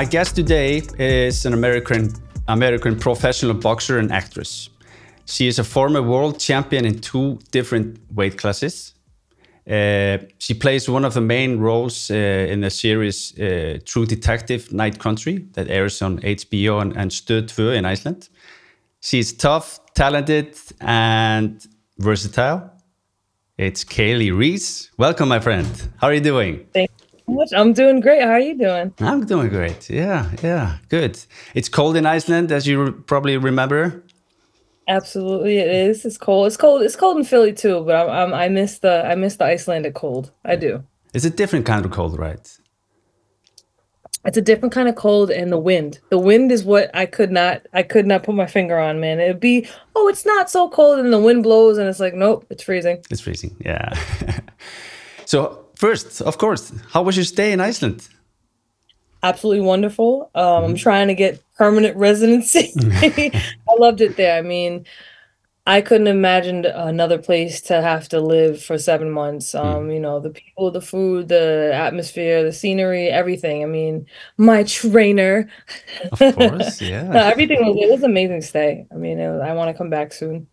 My guest today is an American American professional boxer and actress. She is a former world champion in two different weight classes. Uh, she plays one of the main roles uh, in the series uh, True Detective Night Country that airs on HBO and, and Stöð 2 in Iceland. She's tough, talented, and versatile. It's Kali Reis. Welcome, my friend. How are you doing? Thank much. I'm doing great. How are you doing? I'm doing great. Yeah, yeah, good. It's cold in Iceland, as you probably remember. Absolutely, it is. It's cold. It's cold. It's cold in Philly too. But I'm, I'm I miss the I miss the Icelandic cold. I do. It's a different kind of cold, right? It's a different kind of cold, and the wind. The wind is what I could not I could not put my finger on. Man, it'd be oh, it's not so cold, and the wind blows, and it's like nope, it's freezing. It's freezing. Yeah. so first, of course, how was your stay in Iceland? absolutely wonderful. Um, mm-hmm. I'm trying to get permanent residency. I loved it there. I mean, I couldn't imagine another place to have to live for seven months. Mm. Um, mm. You know, the people, the food, the atmosphere, the scenery, everything. I mean, my trainer. Of course, yeah. everything was it was amazing stay. I mean, was, I want to come back soon.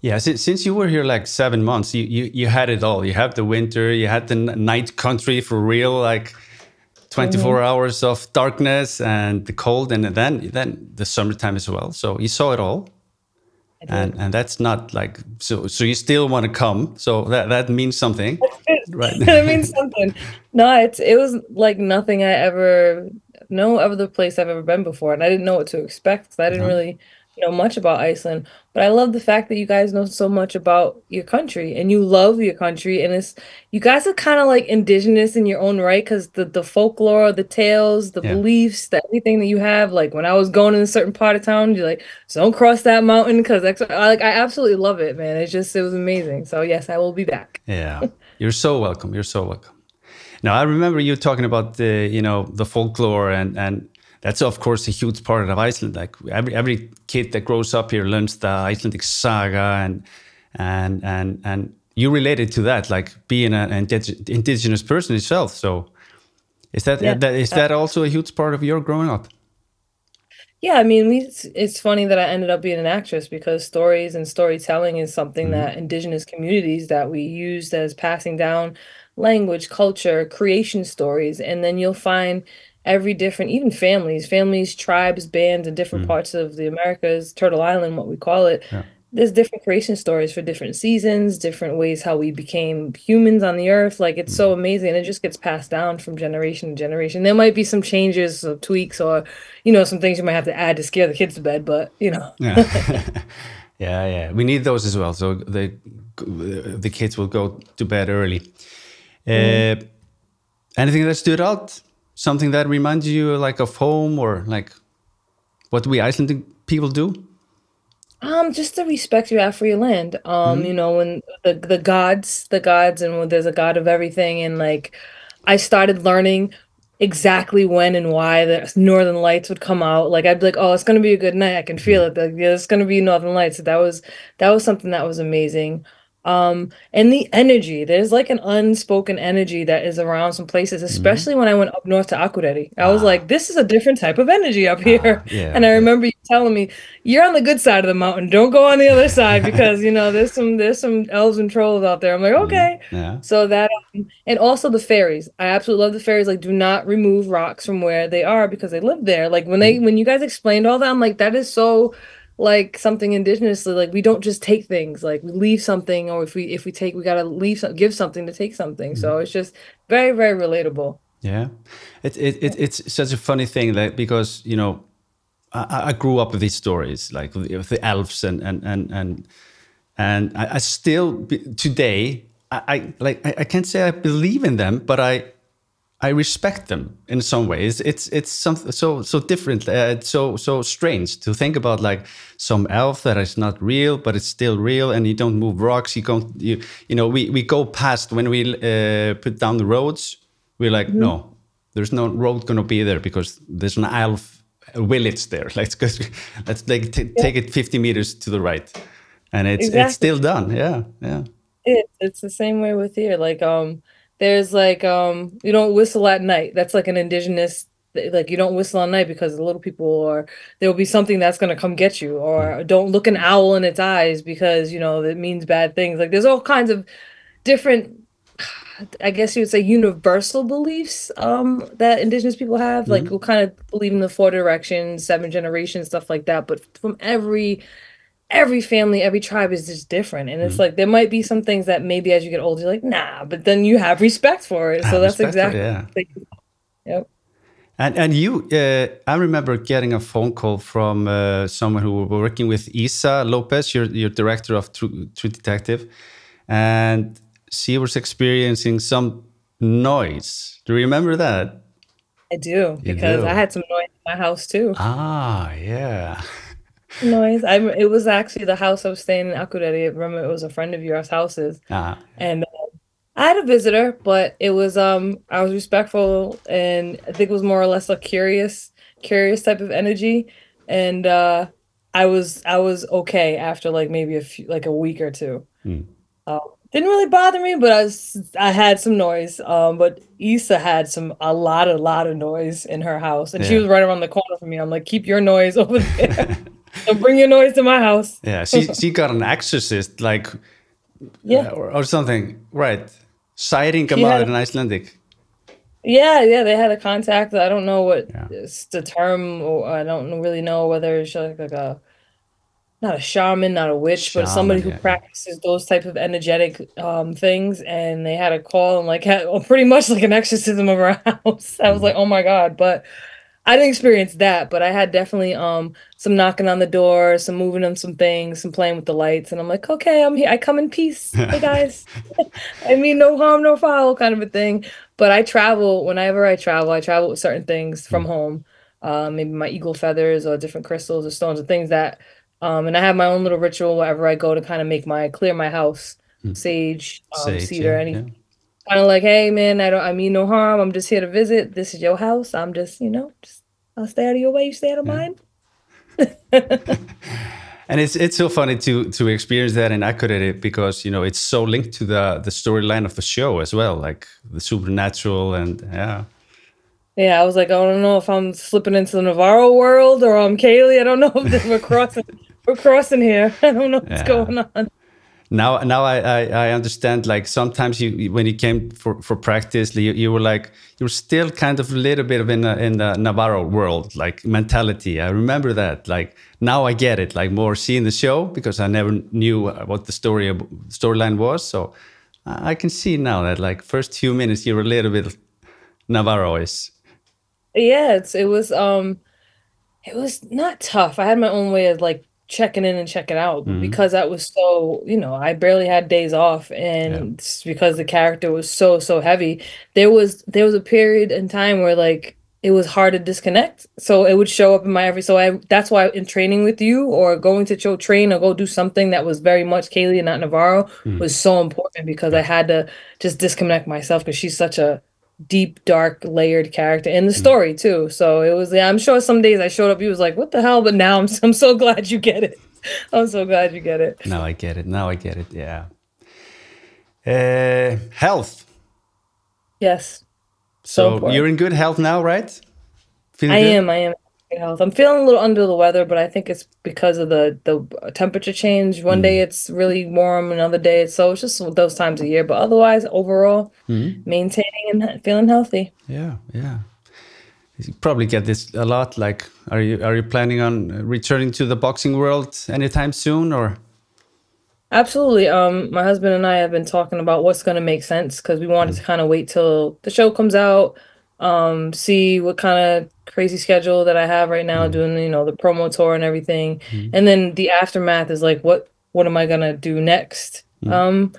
Yeah, since, since you were here like seven months, you, you you had it all. You had the winter, you had the night country for real, like 24 mm-hmm. hours of darkness and the cold and then then the summertime as well. So you saw it all. And and that's not like so so you still want to come. So that that means something. Right. It means something. No it's it was like nothing i ever no other place i've ever been before and i didn't know what to expect i didn't mm-hmm. really know much about Iceland, but I love the fact that you guys know so much about your country and you love your country. And it's you guys are kind of like indigenous in your own right because the the folklore, the tales, the yeah. beliefs, the everything that you have. Like when I was going in a certain part of town, you're like, don't cross that mountain because like I absolutely love it, man. It's just it was amazing. So yes, I will be back. Yeah, you're so welcome. You're so welcome. Now I remember you talking about the you know the folklore and and that's of course a huge part of Iceland. Like every every kid that grows up here learns the Icelandic saga, and and and and you related to that, like being an indigenous person itself. So is that, yeah. that is that also a huge part of your growing up? Yeah, I mean, we, it's funny that I ended up being an actress because stories and storytelling is something mm -hmm. that indigenous communities that we used as passing down language, culture, creation stories, and then you'll find every different, even families, families, tribes, bands in different mm. parts of the Americas, Turtle Island, what we call it. Yeah. There's different creation stories for different seasons, different ways how we became humans on the earth. Like it's mm. so amazing. It just gets passed down from generation to generation. There might be some changes, some tweaks, or you know, some things you might have to add to scare the kids to bed, but you know. yeah. yeah, yeah. We need those as well. So the the kids will go to bed early. Mm. Uh, anything that stood out something that reminds you like of home or like what we Icelandic people do? Um, just the respect you have for your land. Um, mm-hmm. you know, when the the gods, the gods, and when there's a god of everything, and like I started learning exactly when and why the northern lights would come out like i'd be like oh it's gonna be a good night i can feel mm-hmm. it like, yeah, it's gonna be northern lights that was that was something that was amazing um and the energy there's like an unspoken energy that is around some places mm-hmm. especially mm-hmm. when i went up north to akureyri i ah. was like this is a different type of energy up here ah, yeah, and i remember you telling me you're on the good side of the mountain don't go on the other side because you know there's some there's some elves and trolls out there i'm like mm-hmm. okay yeah. so that um, and also the fairies i absolutely love the fairies like do not remove rocks from where they are because they live there like when they mm-hmm. when you guys explained all that i'm like that is so like something indigenously like we don't just take things like we leave something or if we if we take we got to leave some, give something to take something. Mm-hmm. so it's just very very relatable. Yeah. It, it, it it's such a funny thing that because you know I, I grew up with these stories like with the elves and and and and and I, I still today I, I like I, I can't say I believe in them but I I respect them in some ways. It's it's something so so different. Uh, it's so so strange to think about like some elf that is not real, but it's still real, and you don't move rocks. You don't you you know we we go past when we uh, put down the roads. We're like mm no, there's no road gonna be there because there's an elf village there. Let's go. Let's like take it 50 meters to the right, and it's exactly. it's still done. Yeah, yeah. It, it's the same way with here. Like um there's like um you don't whistle at night. That's like an indigenous like you don't whistle at night because the little people or there will be something that's going to come get you. Or don't look an owl in its eyes because you know it means bad things. Like there's all kinds of different i guess you would say universal beliefs um that indigenous people have. Mm-hmm. like we kind of believe in the four directions seven generations stuff like that. But from every every family, every tribe is just different. And it's mm-hmm. like there might be some things that maybe as you get older, you're like, nah, but then you have respect for it. So that's exactly it, yeah. Yep. And and you, uh, I remember getting a phone call from uh, someone who were working with Issa Lopez, your your director of True, True Detective, and she was experiencing some noise. Do you remember that? I do because do. I had some noise in my house too. Ah, yeah. noise. I it was actually the house I was staying in Akureyri. Remember, it was a friend of yours' houses, uh-huh. and uh, I had a visitor, but it was um I was respectful, and I think it was more or less a curious, curious type of energy, and uh, I was I was okay after like maybe a few like a week or two. Mm. Uh, didn't really bother me, but I was I had some noise. Um, but Issa had some a lot a lot of noise in her house, and yeah. she was right around the corner from me. I'm like, keep your noise over there. Don't bring your noise to my house. Yeah, she she got an exorcist like yeah or, or something, right? Sighting about in Icelandic. Yeah, yeah, they had a contact. I don't know what yeah. the term, or I don't really know whether it's like, like a not a shaman, not a witch, shaman, but somebody who yeah, practices yeah. those type of energetic um, things. And they had a call and like had well, pretty much like an exorcism of our house. I was mm-hmm. like, oh my god! But I didn't experience that, but I had definitely um some knocking on the door, some moving on some things, some playing with the lights, and I'm like, okay, I'm here. I come in peace. Hey guys, I mean no harm, no foul, kind of a thing. But I travel whenever I travel. I travel with certain things from mm. home, uh, maybe my eagle feathers or different crystals or stones or things that. Um, and I have my own little ritual wherever I go to kind of make my clear my house, mm. sage, um, sage, cedar, yeah, anything. Yeah kind of like, hey man, I don't I mean no harm. I'm just here to visit. This is your house. I'm just, you know, just I'll stay out of your way, you stay out of yeah. mine. and it's it's so funny to to experience that and in Akureyri because you know it's so linked to the the storyline of the show as well, like the supernatural and yeah. Yeah, I was like, I don't know if I'm slipping into the Navarro world or I'm Kali. I don't know if we're crossing we're crossing here. I don't know what's yeah. going on now now I, I, I understand like sometimes you when you came for for practice you, you were like you were still kind of a little bit of in the, in the Navarro world like mentality. I remember that like now I get it like more seeing the show because I never knew what the story storyline was. So I can see now that like first few minutes you were a little bit Navarro is yeah it's, it was um it was not tough. I had my own way of like checking in and checking out mm-hmm. because that was so you know i barely had days off and yeah. because the character was so so heavy there was there was a period in time where like it was hard to disconnect so it would show up in my every so i that's why in training with you or going to show train or go do something that was very much kali and not navarro mm-hmm. was so important because i had to just disconnect myself because she's such a deep, dark, layered character in the mm. story too. So it was. Yeah, I'm sure some days I showed up, he was like, "What the hell?" But now I'm I'm so glad you get it. I'm so glad you get it. Now I get it. Now I get it. Yeah. Uh, health. Yes. So, so you're in good health now, right? Feeling I good? am. I am health. I'm feeling a little under the weather, but I think it's because of the the temperature change. One mm. day it's really warm, another day it's so it's just those times of year. But otherwise, overall, mm. maintaining and feeling healthy. Yeah, yeah. You probably get this a lot. Like, are you are you planning on returning to the boxing world anytime soon, or? Absolutely. Um, my husband and I have been talking about what's going to make sense because we wanted mm. to kind of wait till the show comes out, um, see what kind of crazy schedule that I have right now, mm. doing you know the promo tour and everything, mm. and then the aftermath is like, what what am I gonna do next? Mm. Um,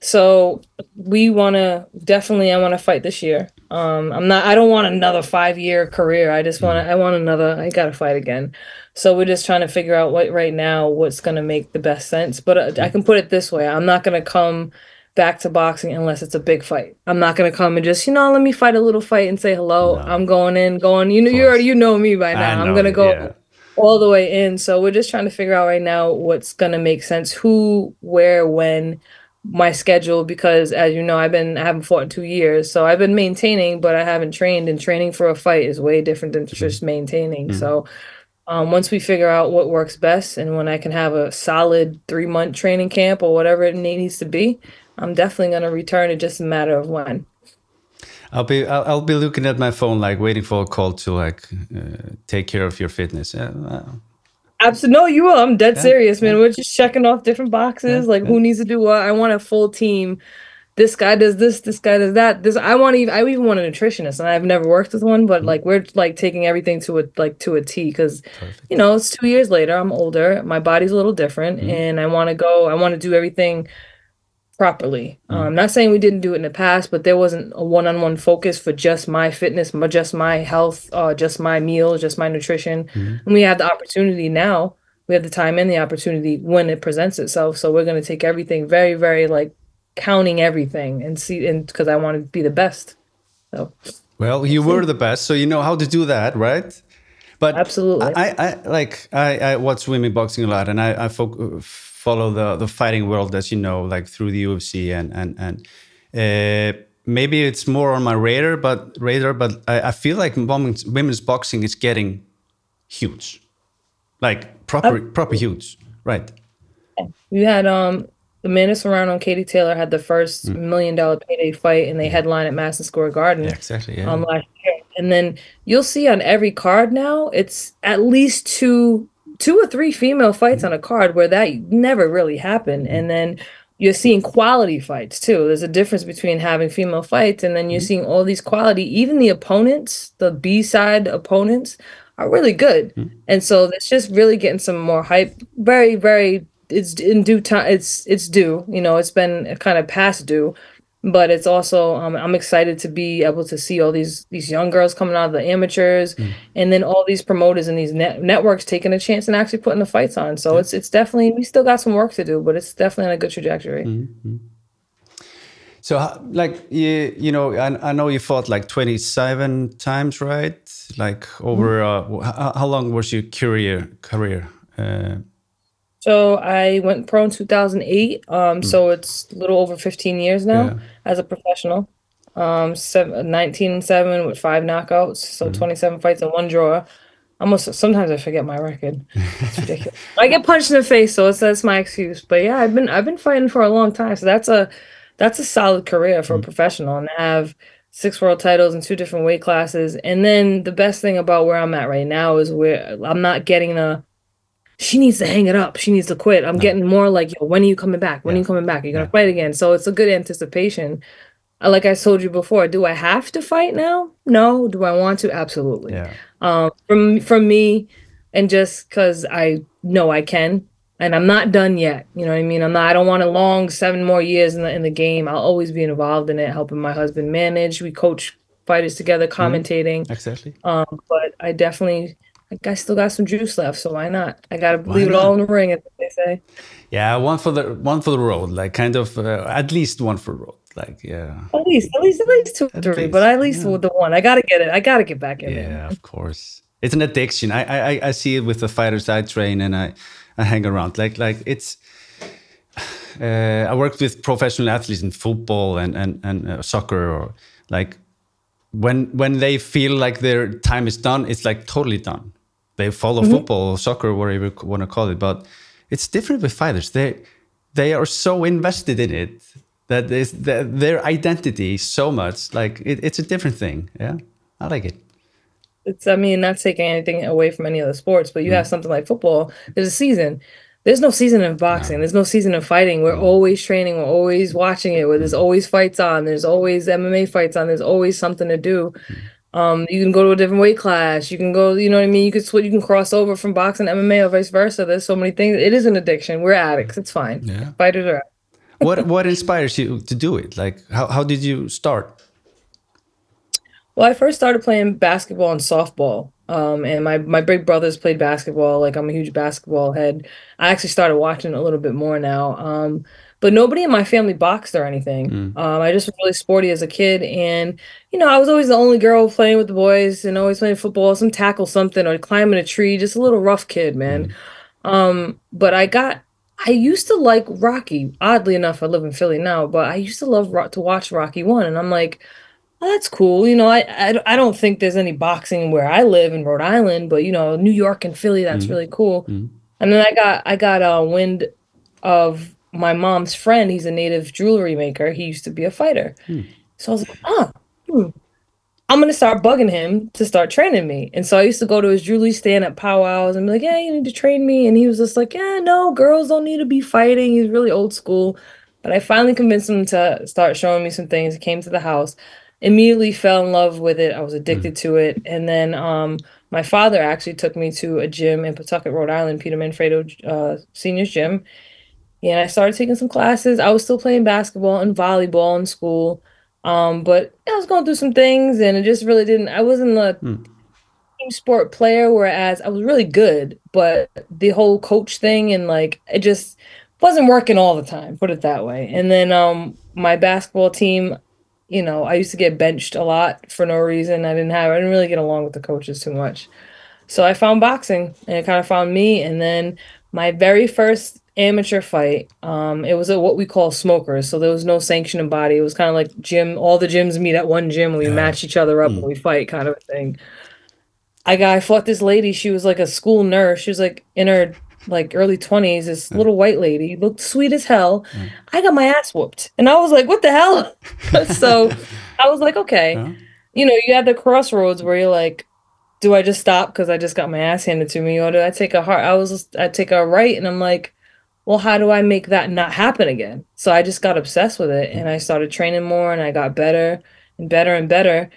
so we want to definitely. I want to fight this year. Um, I'm not. I don't want another five year career. I just want to. Mm. I want another. I gotta fight again. So we're just trying to figure out what right now what's gonna make the best sense. But uh, I mm. can put it this way: I'm not gonna come back to boxing unless it's a big fight. I'm not gonna come and just, you know, let me fight a little fight and say hello. No. I'm going in, going, you know, you already you know me by now. I'm gonna go yeah. all the way in. So we're just trying to figure out right now what's gonna make sense, who, where, when. my schedule because as you know I've been I haven't fought in 2 years so I've been maintaining but I haven't trained and training for a fight is way different than just mm-hmm. maintaining mm-hmm. so um, once we figure out what works best and when I can have a solid 3 month training camp or whatever it needs to be I'm definitely going to return it just a matter of when I'll be I'll, I'll, be looking at my phone like waiting for a call to like uh, take care of your fitness. Yeah, uh, Absolutely, no, you will. I'm dead yeah, serious, man. Yeah. We're just checking off different boxes, like who needs to do what. I want a full team. This guy does this. This guy does that. This I want even. I even want a nutritionist, and I've never worked with one, but mm-hmm. like we're like taking everything to a like to a T because you know it's two years later. I'm older. My body's a little different, mm-hmm. and I want to go. I want to do everything properly. Mm. Um, not saying we didn't do it in the past, but there wasn't a one-on-one focus for just my fitness, just my health, uh, just my meals, just my nutrition. Mm. And we have the opportunity now. We have the time and the opportunity when it presents itself. So we're going to take everything very, very like counting everything and see, and because I want to be the best. So. Well, you were the best, so you know how to do that, right? But absolutely, I, I like I, I watch women boxing a lot, and I, I focus follow the the fighting world, as you know, like through the UFC and and and. Uh, maybe it's more on my radar, but radar, but I, I feel like women's, women's boxing is getting huge, like proper proper huge, right? You had um Amanda Serrano and Katie Taylor had the first mm. million dollar payday fight, and they headline at Madison Square Garden. Yeah, exactly. Yeah. Um, last year, and then you'll see on every card now, it's at least two two or three female fights on a card where that never really happened. And then you're seeing quality fights too. There's a difference between having female fights and then you're mm-hmm. seeing all these quality, even the opponents, the B side opponents are really good. Mm-hmm. And so it's just really getting some more hype. Very, very it's in due time it's it's due. You know, it's been kind of past due but it's also um, I'm excited to be able to see all these these young girls coming out of the amateurs, mm. and then all these promoters and these net- networks taking a chance and actually putting the fights on. So yeah. it's it's definitely we still got some work to do, but it's definitely on a good trajectory. Mm-hmm. So like you you know I, I know you fought like 27 times, right? Like over mm-hmm. uh, how, how, long was your career career? Uh, so I went pro in 2008. Um, mm. So it's a little over 15 years now yeah. as a professional. Um, seven, 19 and 7 with five knockouts. So mm. 27 fights and one draw. Almost sometimes I forget my record. It's ridiculous. I get punched in the face, so it's, that's my excuse. But yeah, I've been I've been fighting for a long time. So that's a that's a solid career for mm. a professional and have six world titles in two different weight classes. And then the best thing about where I'm at right now is where I'm not getting the she needs to hang it up. She needs to quit. I'm no. getting more like, yo, when are you coming back? When yeah. are you coming back? You're gonna yeah. fight again. So it's a good anticipation. Uh, like I told you before, do I have to fight now? No. Do I want to? Absolutely. Yeah. Um, from from me, and just because I know I can, and I'm not done yet. You know what I mean? I'm not. I don't want a long seven more years in the in the game. I'll always be involved in it, helping my husband manage. We coach fighters together, mm-hmm. commentating. Mm-hmm. Exactly. Um, but I definitely I still got some juice left, so why not? I gotta leave it all in the ring, as they say. Yeah, one for the one for the road, like kind of uh, at least one for the road, like yeah. At least, at least, at least two, at three, least, but at least yeah. the one. I gotta get it. I gotta get back in. Yeah, there. of course. It's an addiction. I, I I see it with the fighters I train and I I hang around. Like like it's. Uh, I worked with professional athletes in football and and and uh, soccer or like when when they feel like their time is done, it's like totally done they follow mm-hmm. football, soccer, whatever you want to call it. But it's different with fighters. They they are so invested in it that is their identity so much. Like it, it's a different thing. Yeah, I like it. It's I mean not taking anything away from any of the sports, but you mm. have something like football. There's a season. There's no season of boxing. No. There's no season of fighting. We're no. always training. We're always watching it. Where there's mm. always fights on. There's always MMA fights on. There's always something to do. Um, you can go to a different weight class. You can go, you know what I mean? You can switch, you can cross over from boxing to MMA or vice versa. There's so many things. It is an addiction. We're addicts. It's fine. Yeah. Fighters are. what what inspires you to do it? Like how how did you start? Well, I first started playing basketball and softball. Um, and my my big brothers played basketball. Like I'm a huge basketball head. I actually started watching a little bit more now. Um, but nobody in my family boxed or anything. Mm. Um, I just was really sporty as a kid, and you know, I was always the only girl playing with the boys and always playing football, some tackle something or climbing a tree, just a little rough kid, man. Mm. Um, but I got I used to like Rocky. Oddly enough, I live in Philly now, but I used to love to watch Rocky One, and I'm like, oh, that's cool. You know, I, I I don't think there's any boxing where I live in Rhode Island, but you know, New York and Philly, that's Mm-hmm. really cool. And then I got I got a wind of my mom's friend. He's a native jewelry maker. He used to be a fighter. So I was like, ah, hmm. I'm gonna start bugging him to start training me. And so I used to go to his jewelry stand at powwows and be like, yeah, you need to train me. And he was just like, yeah, no, girls don't need to be fighting. He's really old school. But I finally convinced him to start showing me some things. He came to the house, immediately fell in love with it. I was addicted to it. And then um, my father actually took me to a gym in Pawtucket, Rhode Island, Peter Manfredo uh, Seniors Gym. And I started taking some classes. I was still playing basketball and volleyball in school. Um, but I was going through some things and it just really didn't, I wasn't a team sport player, whereas I was really good, but the whole coach thing and like it just wasn't working all the time, put it that way. And then um my basketball team, you know, I used to get benched a lot for no reason. I didn't have I didn't really get along with the coaches too much. So I found boxing and it kind of found me. And then my very first amateur fight, um, it was a what we call smokers. So there was no sanctioning body. It was kind of like gym, all the gyms meet at one gym, we match each other up mm. and we fight kind of a thing. I got I fought this lady, she was like a school nurse. She was like in her like early 20s, this mm. little white lady, looked sweet as hell. Mm. I got my ass whooped. And I was like, what the hell? so I was like, okay. Yeah. You know, you have the crossroads where you're like, do I just stop because I just got my ass handed to me, or do I take a hard? I was I take a right, and I'm like, well, how do I make that not happen again? So I just got obsessed with it, and I started training more, and I got better and better and better.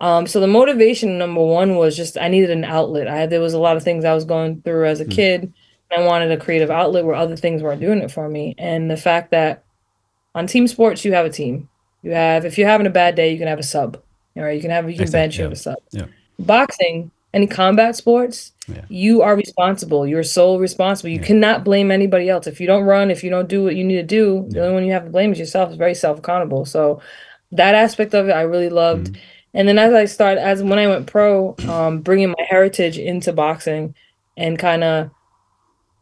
Um, so the motivation number one was just I needed an outlet. I there was a lot of things I was going through as a kid, and I wanted a creative outlet where other things weren't doing it for me. And the fact that on team sports you have a team, you have if you're having a bad day, you can have a sub. All right, you can have you can Exactly, bench, you have a sub Yeah. boxing, any combat sports, Yeah. you are responsible. You're sole responsible. You cannot blame anybody else. If you don't run, if you don't do what you need to do, the only one you have to blame is yourself. It's very self accountable. So that aspect of it, I really loved. And then as I started, as when I went pro, um, bringing my heritage into boxing and kind of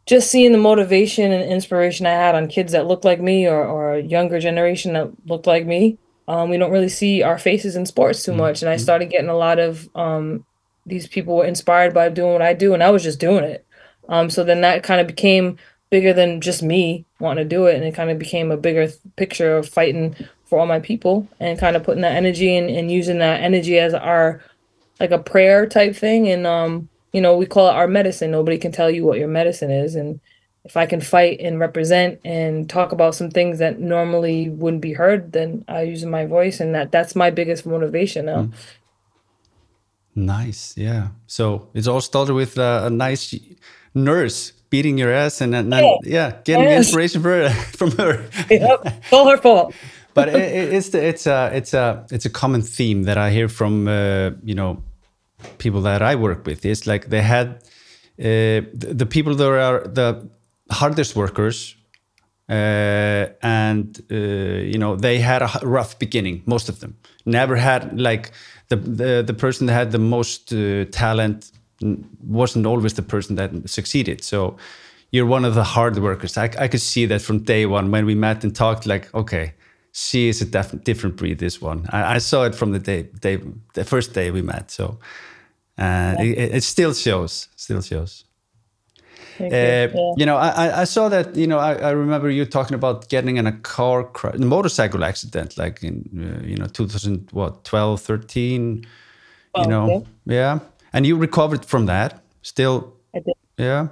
just seeing the motivation and inspiration I had on kids that looked like me or, or a younger generation that looked like me. Um, we don't really see our faces in sports too much. And I started getting a lot of um, these people were inspired by doing what I do, and I was just doing it. Um, so then that kind of became bigger than just me wanting to do it, and it kind of became a bigger picture of fighting for all my people and kind of putting that energy in and using that energy as our like a prayer type thing. And um, you know, we call it our medicine. Nobody can tell you what your medicine is, and if I can fight and represent and talk about some things that normally wouldn't be heard, then I use my voice, and that that's my biggest motivation now. Nice, yeah. So it's all started with uh, a nice nurse beating your ass, and then yeah, yeah getting Yes. inspiration for, from her. Yep, all her fault. but it, it- it's the, it's a it's a it's a common theme that I hear from uh, you know people that I work with. It's like they had uh, the, the people that are the hardest workers. Uh, and uh, you know they had a rough beginning. Most of them never had like the the, the person that had the most uh, talent wasn't always the person that succeeded. So you're one of the hard workers. I, I could see that from day one when we met and talked. Like, okay, she is a def- different breed. This one, I, I saw it from the day, day, the first day we met. So uh, it, it still shows, still shows. Uh, you. Know, I, I- I saw that. You know, I, I remember you talking about getting in a car crash, motorcycle accident, like in uh, you know 2000 what 12, 13. Oh, you know, okay. yeah, and you recovered from that. Still, I did. yeah.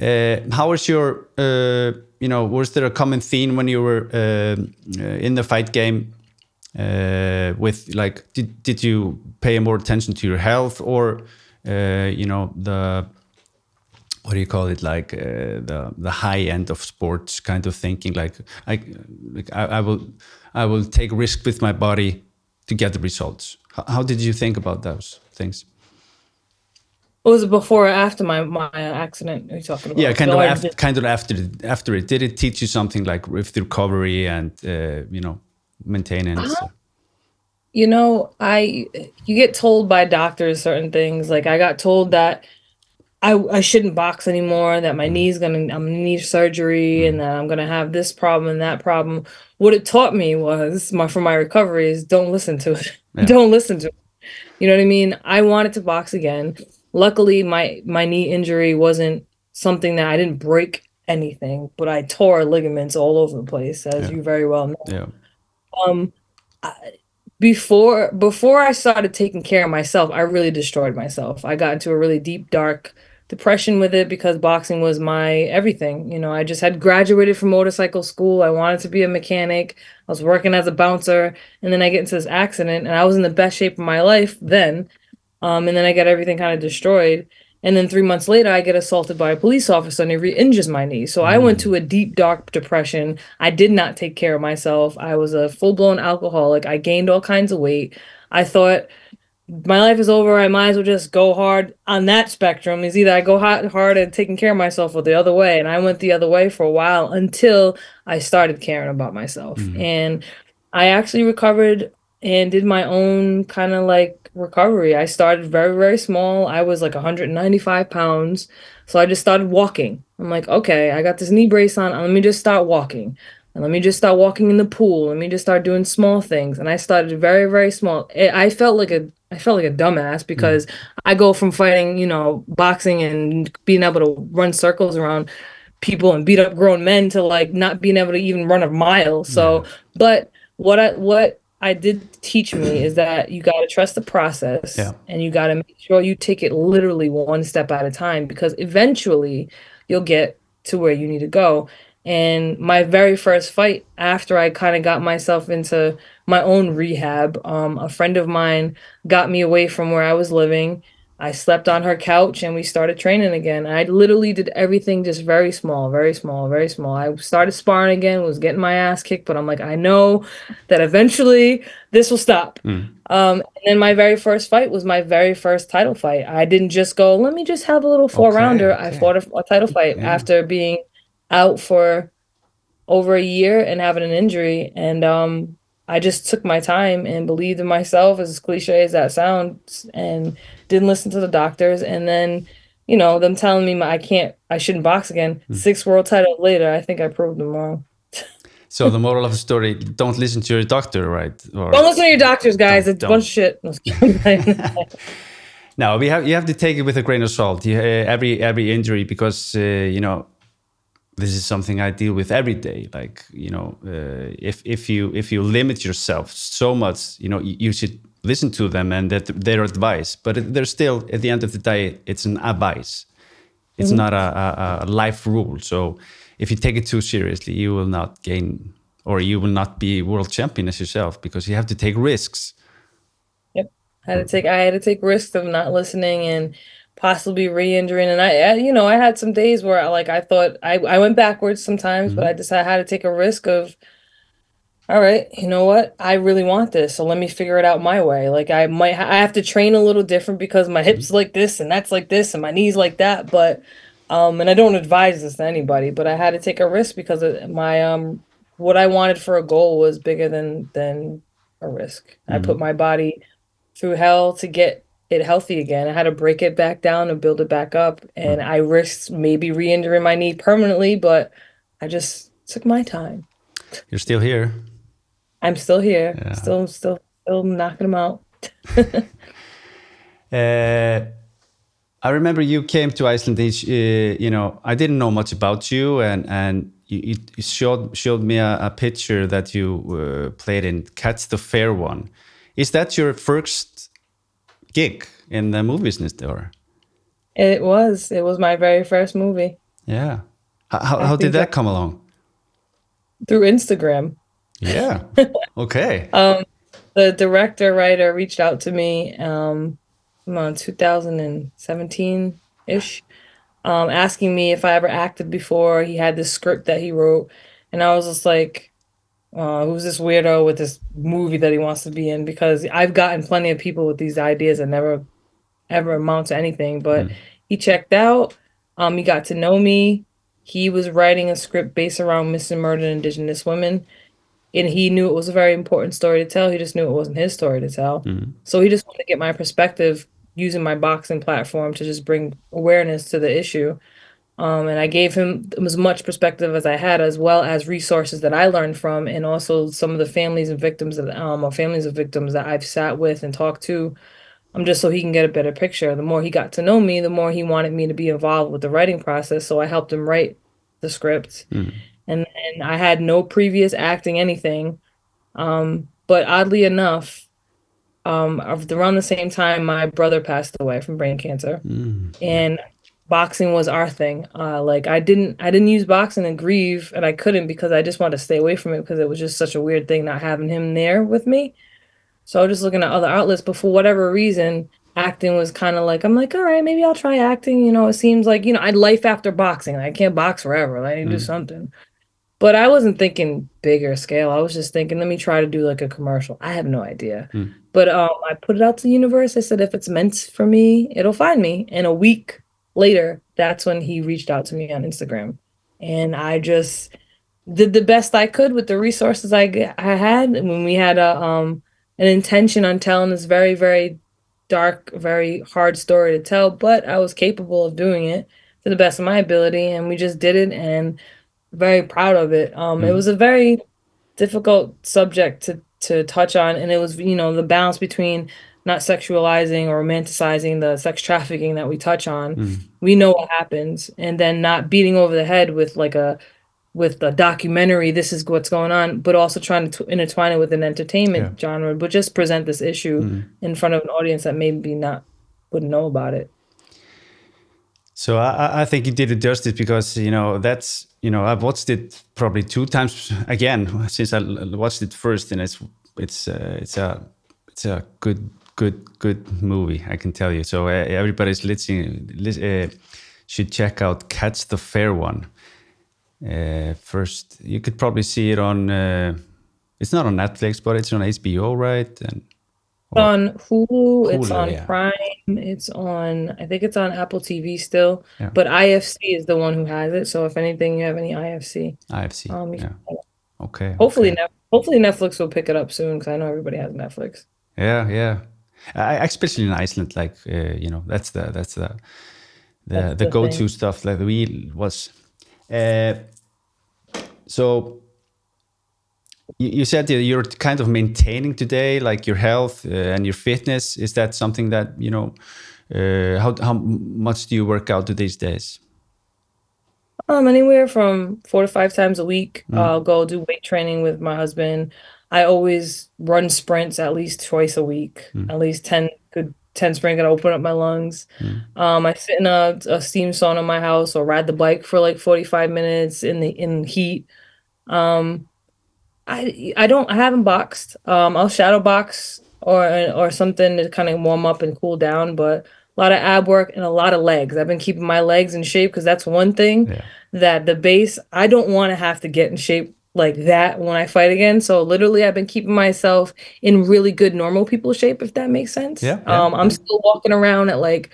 Uh, how was your, uh, you know, was there a common theme when you were uh, uh, in the fight game? Uh, with like, did did you pay more attention to your health or, uh, you know, the what do you call it like uh, the the high end of sports kind of thinking like I like I, I will I will take risk with my body to get the results. How, how did you think about those things? Was it before or after my my accident? Are you talking about? Yeah, kind of No, after, kind of after after it. Did it teach you something like with the recovery and uh, you know maintenance? You know, I you get told by doctors certain things. Like I got told that I, I shouldn't box anymore, that my knee's gonna I'm gonna need surgery and that I'm gonna have this problem and that problem. What it taught me was my for my recovery is don't listen to it. Yeah. don't listen to it. You know what I mean? I wanted to box again. Luckily my my knee injury wasn't something that I didn't break anything, but I tore ligaments all over the place, as Yeah. you very well know Yeah. um I- before before I started taking care of myself, I really destroyed myself. I got into a really deep dark depression with it because boxing was my everything. You know, I just had graduated from motorcycle school. I wanted to be a mechanic. I was working as a bouncer and then I get into this accident and I was in the best shape of my life then. Um and then I get everything kind of destroyed. And then three months later, I get assaulted by a police officer and he re-injures my knee. So I went to a deep, dark depression. I did not take care of myself. I was a full-blown alcoholic. I gained all kinds of weight. I thought my life is over. I might as well just go hard on that spectrum. Is either I go hard, hard and taking care of myself or the other way. And I went the other way for a while until I started caring about myself. Mm-hmm. And I actually recovered and did my own kind of like recovery. I started very, very small. I was like 195 pounds. So I just started walking. I'm like, okay, I got this knee brace on. Let me just start walking. And let me just start walking in the pool. Let me just start doing small things. And I started very, very small. I felt like a I felt like a dumbass mm. because I go from fighting, you know, boxing and being able to run circles around people and beat up grown men to like not being able to even run a mile. So, but what I what I did teach me is that you got to trust the process Yeah. and you got to make sure you take it literally one step at a time because eventually you'll get to where you need to go. And my very first fight after I kind of got myself into my own rehab, um, a friend of mine got me away from where I was living. I slept on her couch and we started training again. I literally did everything just very small, very small, very small. I started sparring again, was getting my ass kicked, but I'm like, I know that eventually this will stop. Um, and then my very first fight was my very first title fight. I didn't just go, let me just have a little four rounder. I fought a, a title fight Yeah. after being out for over a year and having an injury. And um, I just took my time and believed in myself, as cliche as that sounds, and didn't listen to the doctors. And then, you know, them telling me my, I can't, I shouldn't box again. Hmm. Six world titles later, I think I proved them wrong. So the moral of the story: don't listen to your doctor, right? Or Don't listen to your doctors, guys. It's a bunch of shit. No, no, we have you have to take it with a grain of salt. You, uh, every every injury, because uh, you know this is something I deal with every day. Like you know, uh, if if you if you limit yourself so much, you know, you, you should listen to them and that their advice. But they're still at the end of the day, it's an advice. It's not a, a, a life rule. So if you take it too seriously, you will not gain or you will not be world champion as yourself because you have to take risks. Yep. I had to take I had to take risks of not listening and possibly re-injuring. And I, I you know I had some days where I, like I thought I, I went backwards sometimes but I decided I had to take a risk of all right you know what? I really want this so let me figure it out my way. Like I might ha- I have to train a little different because my hips like this and that's like this and my knees like that but um and I don't advise this to anybody but I had to take a risk because of my um what I wanted for a goal was bigger than than a risk. I put my body through hell to get it healthy again. I had to break it back down and build it back up. And I risked maybe re injuring my knee permanently, but I just took my time. You're still here. I'm still here, Yeah. still, still, still knocking them out. Uh, I remember you came to Iceland. Uh, you know, I didn't know much about you, and and you, you you showed showed me a, a picture that you uh, played in Catch the Fair One. Is that your first gig in the movie business, or It was, it was my very first movie yeah? How, how, how did that that- come along? through Instagram. Yeah. okay. um, the director writer reached out to me um around 2017 ish um asking me if I ever acted before. He had this script that he wrote and I was just like uh, who's this weirdo with this movie that he wants to be in? Because I've gotten plenty of people with these ideas that never ever amount to anything. But he checked out. Um, he got to know me. He was writing a script based around missing murdered Indigenous women and he knew it was a very important story to tell. He just knew it wasn't his story to tell. So he just wanted to get my perspective using my boxing platform to just bring awareness to the issue. Um, and I gave him as much perspective as I had, as well as resources that I learned from, and also some of the families and victims that um, or families of victims that I've sat with and talked to. Um, just so he can get a better picture. The more he got to know me, the more he wanted me to be involved with the writing process. So I helped him write the script, mm. and and I had no previous acting anything. Um, but oddly enough, um, around the same time, my brother passed away from brain cancer, mm. and boxing was our thing. Uh, like I didn't I didn't use boxing and grieve, and I couldn't because I just wanted to stay away from it because it was just such a weird thing not having him there with me. So I was just looking at other outlets, but for whatever reason, acting was kind of like I'm like, all right, maybe I'll try acting. You know, it seems like you know I'd life after boxing. I can't box forever. Like, I need to mm. do something. But I wasn't thinking bigger scale. I was just thinking, let me try to do like a commercial. I have no idea. Mm. But um, I put it out to the universe. I said, if it's meant for me, it'll find me. In a week later, that's when he reached out to me on Instagram. And I just did the best I could with the resources I, I had. when we had a um an intention on telling this very, very dark, very hard story to tell, but I was capable of doing it to the best of my ability. And we just did it and very proud of it. Um, mm. It was a very difficult subject to, to touch on. And it was, you know, the balance between not sexualizing or romanticizing the sex trafficking that we touch on. Mm. We know what happens, and then not beating over the head with like a with a documentary. This is what's going on, but also trying to intertwine it with an entertainment yeah. genre, but just present this issue mm. in front of an audience that maybe not wouldn't know about it. So I, I think you did it justice because you know that's you know I've watched it probably two times again since I watched it first, and it's it's uh, it's a it's a good good good movie i can tell you so uh, everybody's listening uh, should check out catch the fair one uh, first you could probably see it on uh, it's not on netflix but it's on hbo right and on hulu, hulu it's on yeah. prime it's on i think it's on apple tv still yeah. but ifc is the one who has it so if anything you have any ifc ifc um, yeah. okay hopefully okay. hopefully netflix will pick it up soon because i know everybody has netflix yeah yeah especially in Iceland, like uh, you know, that's the that's the the, that's the, the go-to stuff. Like we was. Uh, so you, you said that you're kind of maintaining today, like your health uh, and your fitness. Is that something that you know? Uh, how how much do you work out these days? Um, anywhere from four to five times a week. Mm. I'll go do weight training with my husband. I always run sprints at least twice a week, mm. at least 10 good 10 sprint to open up my lungs. Mm. Um, I sit in a, a, steam sauna in my house or ride the bike for like 45 minutes in the in heat. Um, I I don't I haven't boxed. Um, I'll shadow box or or something to kind of warm up and cool down, but a lot of ab work and a lot of legs. I've been keeping my legs in shape because that's one thing yeah. that the base I don't want to have to get in shape like that when I fight again. So literally I've been keeping myself in really good normal people shape, if that makes sense. Yeah. yeah. Um, I'm still walking around at like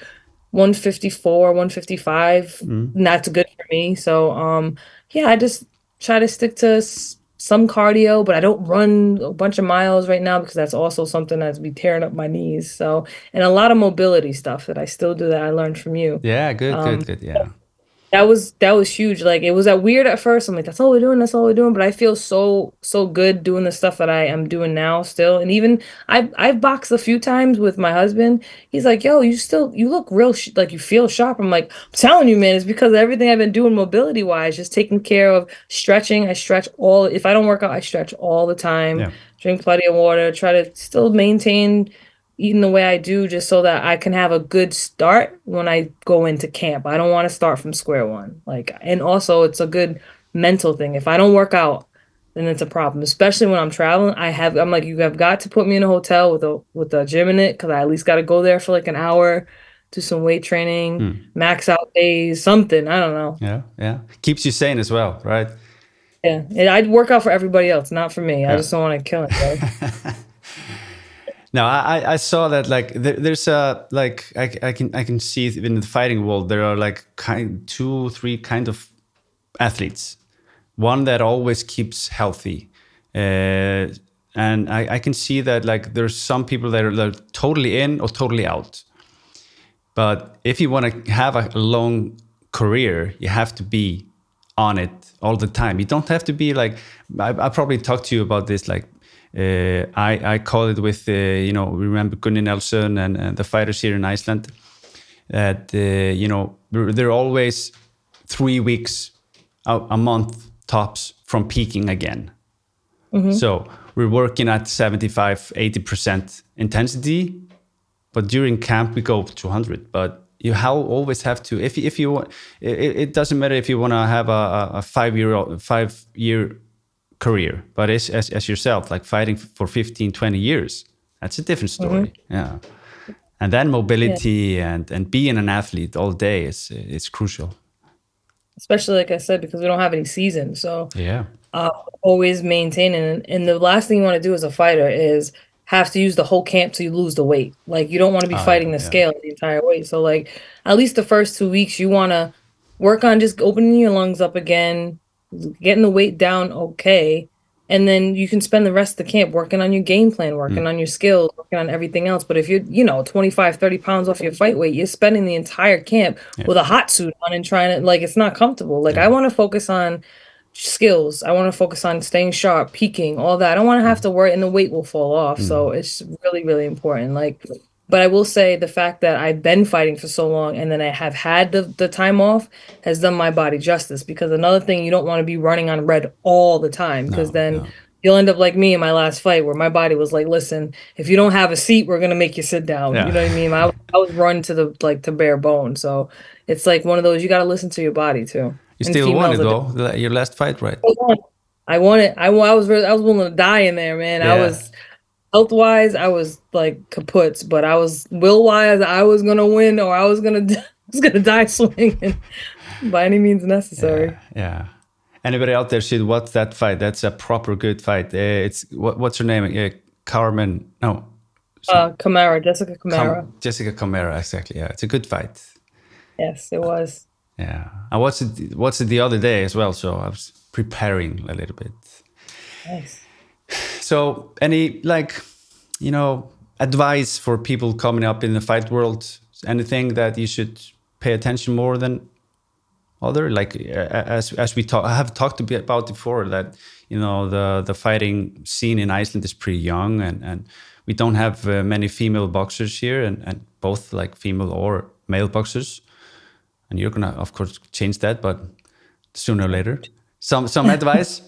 154, 155. Mm. And that's good for me. So um yeah, I just try to stick to s- some cardio, but I don't run a bunch of miles right now because that's also something that's be tearing up my knees. So and a lot of mobility stuff that I still do that I learned from you. Yeah, good, um, good, good. Yeah that was that was huge. Like it was that weird at first. I'm like, that's all we're doing. That's all we're doing. But I feel so so good doing the stuff that I am doing now still. And even I've I've boxed a few times with my husband. He's like, yo, you still you look real sh- like you feel sharp. I'm like, I'm telling you, man, it's because everything I've been doing mobility wise, just taking care of stretching. I stretch all. If I don't work out, I stretch all the time. Yeah. Drink plenty of water. Try to still maintain eating the way I do just so that I can have a good start when I go into camp. I don't want to start from square one. Like and also it's a good mental thing. If I don't work out, then it's a problem. Especially when I'm traveling. I have I'm like you have got to put me in a hotel with a with a gym in it cuz I at least got to go there for like an hour, do some weight training, hmm. max out days, something, I don't know. Yeah, yeah. Keeps you sane as well, right? Yeah. And I'd work out for everybody else, not for me. Yeah. I just don't want to kill it. No, I, I saw that like there, there's a like I, I can I can see in the fighting world there are like kind two three kind of athletes. One that always keeps healthy, uh, and I, I can see that like there's some people that are like, totally in or totally out. But if you want to have a long career, you have to be on it all the time. You don't have to be like I, I probably talked to you about this. Like uh, I I call it with uh, you know remember Gunnar Nelson and, and the fighters here in Iceland that uh, you know they're always three weeks a, a month tops from peaking again. Mm-hmm. So we're working at 75 80% intensity but during camp we go to 200 but you how always have to if if you it, it doesn't matter if you want to have a, a five year old five year career but as, as, as yourself like fighting for 15 20 years that's a different story mm-hmm. yeah and then mobility yeah. and and being an athlete all day is is crucial especially like i said because we don't have any season so yeah uh, always maintaining and, and the last thing you want to do as a fighter is have to use the whole camp to lose the weight. Like you don't want to be uh, fighting the yeah. scale the entire weight. So like at least the first two weeks you want to work on just opening your lungs up again, getting the weight down okay, and then you can spend the rest of the camp working on your game plan, working mm. on your skills, working on everything else. But if you're, you know, 25, 30 pounds off your fight weight, you're spending the entire camp yeah. with a hot suit on and trying to like it's not comfortable. Like yeah. I want to focus on skills. I want to focus on staying sharp, peaking, all that. I don't want to have mm. to worry, and the weight will fall off. Mm. So it's really, really important. Like, but I will say the fact that I've been fighting for so long and then I have had the, the time off has done my body justice. Because another thing, you don't want to be running on red all the time because no, then. No. You'll end up like me in my last fight, where my body was like, "Listen, if you don't have a seat, we're gonna make you sit down." Yeah. You know what I mean? I, I was run to the like to bare bone, so it's like one of those you got to listen to your body too. You still won it though. Your last fight, right? I won it. I, I was I was willing to die in there, man. Yeah. I was health wise, I was like kaputs, but I was will wise, I was gonna win or I was gonna I was gonna die swinging by any means necessary. Yeah, yeah. Anybody out there should watch that fight. That's a proper good fight. Uh, it's what, what's her name? Uh, Carmen? No. Uh, Camara, Jessica Camara. Com Jessica Camara, exactly. Yeah, it's a good fight. Yes, it was. Yeah, I watched it. Watched it the other day as well, so I was preparing a little bit. Nice. So, any like, you know, advice for people coming up in the fight world? Anything that you should pay attention more than other? Like, as as we talk, I have talked a bit about before that you know the the fighting scene in Iceland is pretty young, and and we don't have uh, many female boxers here, and and both like female or male boxers and you're gonna of course change that but sooner or later some some advice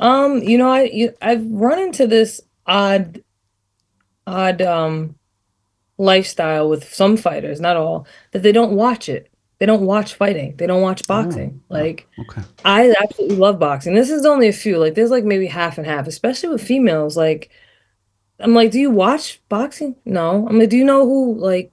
um you know i you, i've run into this odd odd um lifestyle with some fighters not all that they don't watch it. They don't watch fighting. They don't watch oh, boxing. oh, like okay. i absolutely love boxing. This is only a few. Like there's like maybe half and half especially with females. Like i'm like do you watch boxing? No. I'm like do you know who like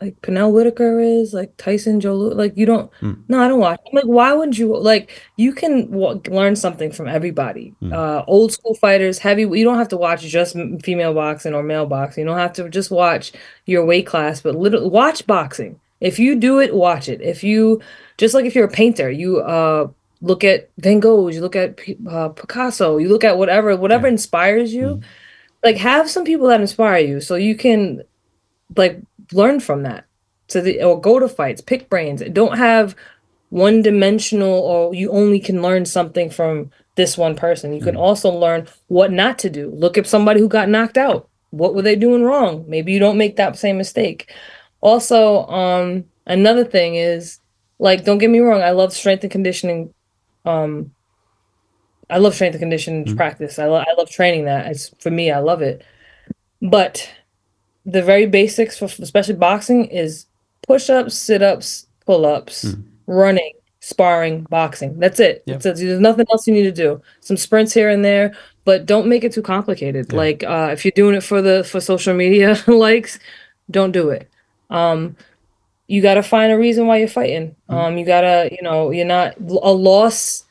like Pernell Whitaker is, like Tyson Joe, like you don't. Mm. No, I don't watch. I'm like, why wouldn't you? Like, you can w- learn something from everybody. Mm. Uh, old school fighters, heavy. You don't have to watch just female boxing or male boxing. You don't have to just watch your weight class, but literally watch boxing. If you do it, watch it. If you just like if you're a painter, you uh look at Van Gogh, you look at uh, Picasso, you look at whatever whatever yeah. inspires you. Mm. Like have some people that inspire you, so you can like learn from that. So the or go to fights pick brains. Don't have one dimensional or you only can learn something from this one person. You can mm. also learn what not to do. Look at somebody who got knocked out. What were they doing wrong? Maybe you don't make that same mistake. Also um another thing is like don't get me wrong i love strength and conditioning um i love strength and conditioning mm. practice. I, lo- I love training that. It's for me i love it. But the very basics for especially boxing is push-ups, sit-ups, pull-ups, mm. running, sparring, boxing. That's it. Yep. There's nothing else you need to do. Some sprints here and there, but don't make it too complicated. Yeah. Like uh, if you're doing it for the for social media likes, don't do it. Um, you got to find a reason why you're fighting. Mm. Um, you gotta, you know, you're not a loss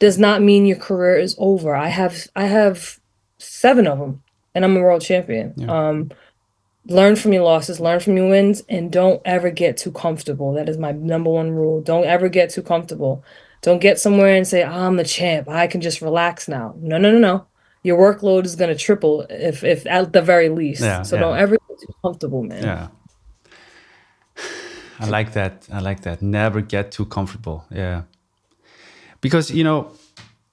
does not mean your career is over. I have I have seven of them, and I'm a world champion. Yeah. Um, learn from your losses, learn from your wins, and don't ever get too comfortable. That is my number one rule. Don't ever get too comfortable. Don't get somewhere and say, I'm the champ. I can just relax now. No, no, no, no. Your workload is gonna triple if if at the very least. Yeah, so yeah. don't ever get too comfortable, man. Yeah. I like that. I like that. Never get too comfortable. Yeah. Because you know,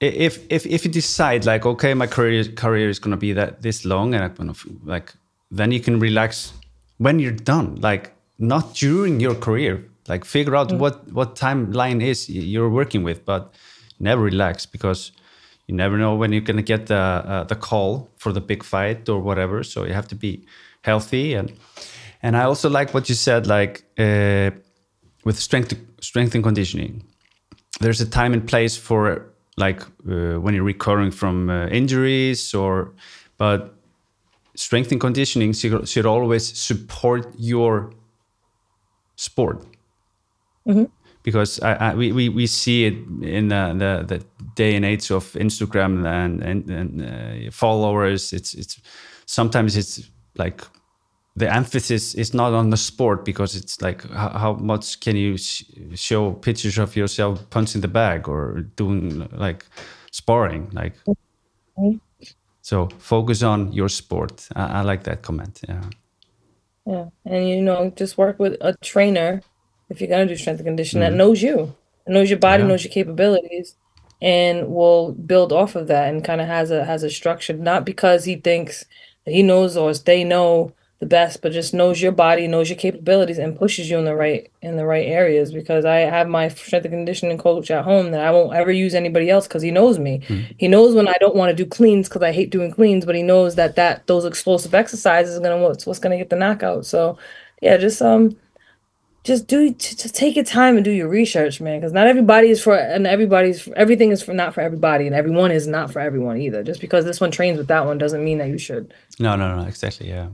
if if if you decide like, okay, my career career is gonna be that this long, and I'm gonna like, then you can relax when you're done. Like not during your career. Like figure out mm. what what timeline is you're working with, but never relax because you never know when you're gonna get the uh, the call for the big fight or whatever. So you have to be healthy and and I also like what you said, like uh, with strength strength and conditioning. There's a time and place for like uh, when you're recovering from uh, injuries or, but strength and conditioning should, should always support your sport. Mm-hmm. Because I, I, we, we, we see it in the, the, the, day and age of Instagram and, and, and uh, followers. It's, it's sometimes it's like the emphasis is not on the sport because it's like how, how much can you sh show pictures of yourself punching the bag or doing like sparring like so focus on your sport. I, I, like that comment yeah. Yeah and you know just work with a trainer. If you're gonna do strength and conditioning mm that knows you. Knows your body yeah. knows your capabilities and will build off of that and kind of has a has a structure. Not because he thinks he knows or they know the best, but just knows your body, knows your capabilities, and pushes you in the right in the right areas. Because I have my strength and conditioning coach at home that I won't ever use anybody else because he knows me. Mm-hmm. He knows when I don't want to do cleans because I hate doing cleans, but he knows that that those explosive exercises are gonna what's what's gonna get the knockout. So yeah, just um just do just take your time and do your research man because not everybody is for and everybody's everything is for not for everybody and everyone is not for everyone either just because this one trains with that one doesn't mean that you should no no no exactly yeah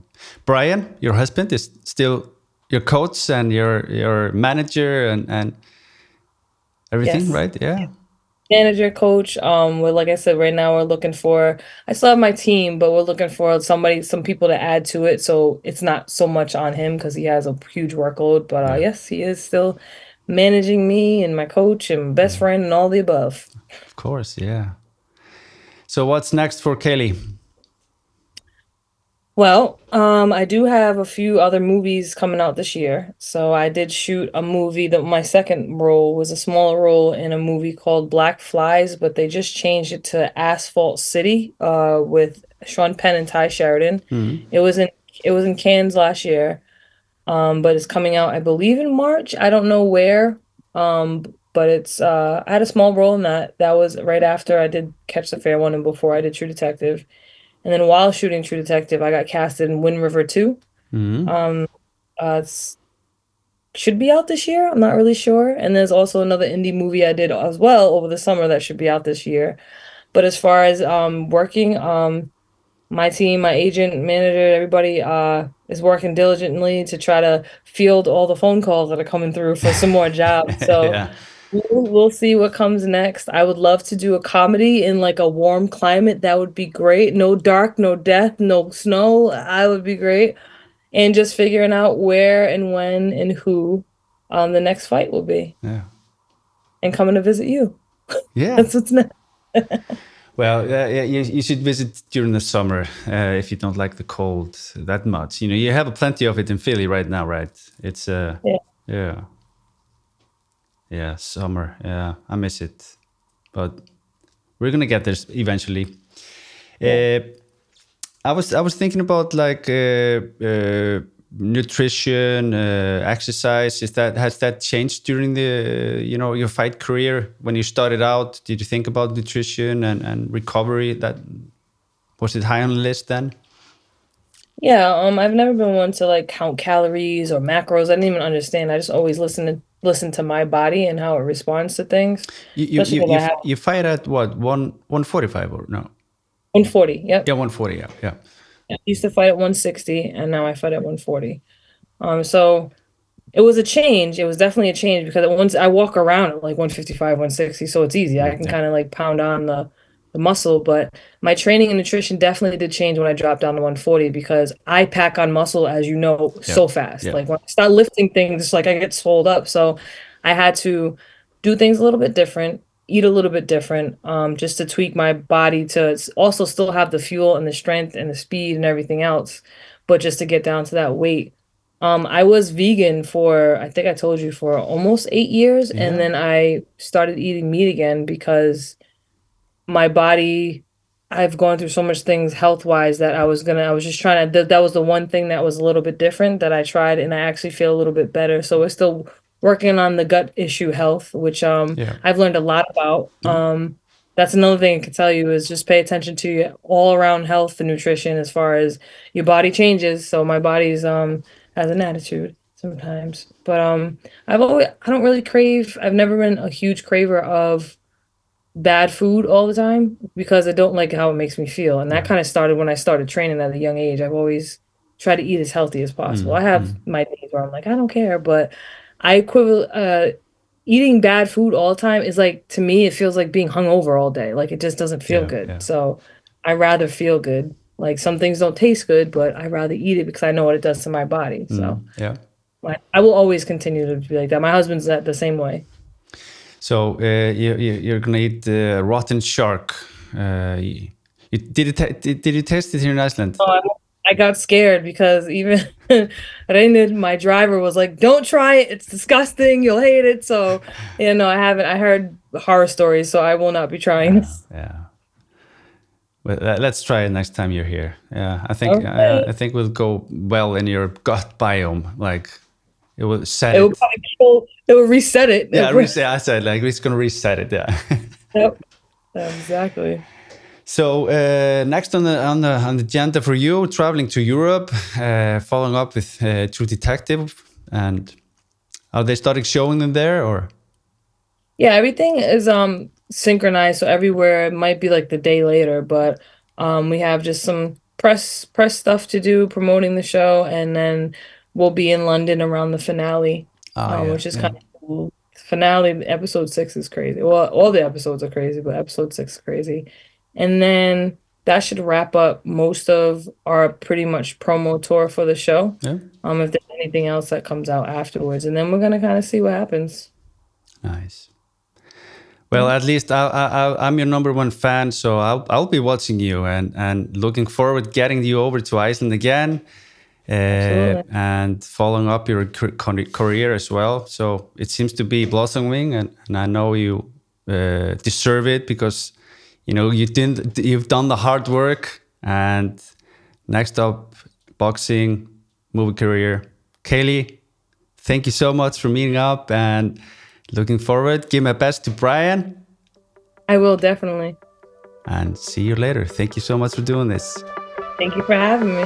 brian your husband is still your coach and your your manager and and everything yes. right? Yeah. yeah. Manager coach um we're like i said right now we're looking for i still have my team but we're looking for somebody some people to add to it. So it's not so much on him because he has a huge workload but uh, yes he is still managing me and my coach and best friend and all the above. Of course yeah. So what's next for Kali well, um, I do have a few other movies coming out this year. So I did shoot a movie that my second role was a smaller role in a movie called Black Flies, but they just changed it to Asphalt City uh, with Sean Penn and Tye Sheridan. Mm-hmm. It was in it was in Cannes last year, um, but it's coming out I believe in March. I don't know where, um, but it's uh, I had a small role in that. That was right after I did Catch the Fair one and before I did True Detective and then while shooting True Detective, I got casted in Wind River 2. Mm-hmm. Um, uh, it's should be out this year. I'm not really sure. And there's also another indie movie I did as well over the summer that should be out this year. But as far as um, working, um, my team, my agent, manager, everybody uh, is working diligently to try to field all the phone calls that are coming through for some more jobs. So yeah. We'll, we'll see what comes next. I would love to do a comedy in like a warm climate. That would be great. No dark, no death, no snow. I would be great. And just figuring out where and when and who um, the next fight will be. Yeah. And coming to visit you. Yeah. That's what's next. well, uh, yeah, you, you should visit during the summer uh, if you don't like the cold that much. You know, you have plenty of it in Philly right now, right? It's uh, yeah, yeah. Yeah, summer. Yeah, I miss it, but we're gonna get there eventually. Yeah. Uh, I was I was thinking about like uh, uh, nutrition, uh, exercise. Is that has that changed during the you know your fight career when you started out? Did you think about nutrition and and recovery? That was it high on the list then? Yeah, um, I've never been one to like count calories or macros. I didn't even understand. I just always listened to listen to my body and how it responds to things. You you, you, you, you, fight at what one one forty five or no? One forty. Yep. Yeah, one forty. Yeah, yeah. I used to fight at one sixty, and now I fight at one forty. Um, so it was a change. It was definitely a change because once I walk around at like one fifty five, one sixty, so it's easy. I can kind of like pound on the the muscle, but my training and nutrition definitely did change when I dropped down to 140 because I pack on muscle, as you know, yeah. so fast. Yeah. Like when I start lifting things, it's like I get swelled up. So I had to do things a little bit different, eat a little bit different, um, just to tweak my body to also still have the fuel and the strength and the speed and everything else, but just to get down to that weight Um, I was vegan for I think I told you for almost eight years, yeah. and then I started eating meat again because my body I've gone through so much things health wise that I was gonna I was just trying to that was the one thing that was a little bit different that I tried and I actually feel a little bit better. So we're still working on the gut issue health, which um yeah. I've learned a lot about. Mm-hmm. Um that's another thing I can tell you is just pay attention to your all around health and nutrition as far as your body changes. So my body's um has an attitude sometimes. But um I've always I don't really crave I've never been a huge craver of bad food all the time because I don't like how it makes me feel. And that kind of started when I started training at a young age. I've always tried to eat as healthy as possible. Mm-hmm. I have mm. my days where I'm like, I don't care, but I equivalent uh eating bad food all the time is like to me it feels like being hungover all day. Like it just doesn't feel yeah, good. Yeah. So I rather feel good. Like some things don't taste good, but I rather eat it because I know what it does to my body. So mm, yeah. I will always continue to be like that. My husband's that the same way. So uh, you, you, are gonna eat uh, rotten shark. Uh, you, did, it did, you taste it here in Iceland? Oh, I got scared because even Reynir, my driver, was like, "Don't try it. It's disgusting. You'll hate it." So, you know, I haven't. I heard horror stories, so I will not be trying this. Yeah. Well, let's try it next time you're here. Yeah, I think okay. I, I think will go well in your gut biome. Like it will set it. It will, kill, it will reset it. Yeah, reset. I said like it's gonna reset it. Yeah. yep. Exactly. So uh, next on the on the on the agenda for you, traveling to Europe, uh, following up with uh, True Detective, and are they starting showing them there or? Yeah, everything is um synchronized, so everywhere it might be like the day later, but um we have just some press press stuff to do promoting the show, and then we'll be in London around the finale, oh, um, yeah, which is yeah. kind of cool. Finale episode six is crazy. Well, all the episodes are crazy, but episode six is crazy. And then that should wrap up most of our pretty much promo tour for the show. Yeah. Um, if there's anything else that comes out afterwards, and then we're gonna kind of see what happens. Nice. Well, at least I, I, I'm your number one fan, so I'll, I'll be watching you and, and looking forward getting you over to Iceland again uh, and following up your career as well. So it seems to be blossoming, and, and I know you uh, deserve it because you know you didn't. You've done the hard work, and next up, boxing, movie career. Kali, thank you so much for meeting up and looking forward. Give my best to Brian. I will definitely. And see you later. Thank you so much for doing this. Thank you for having me.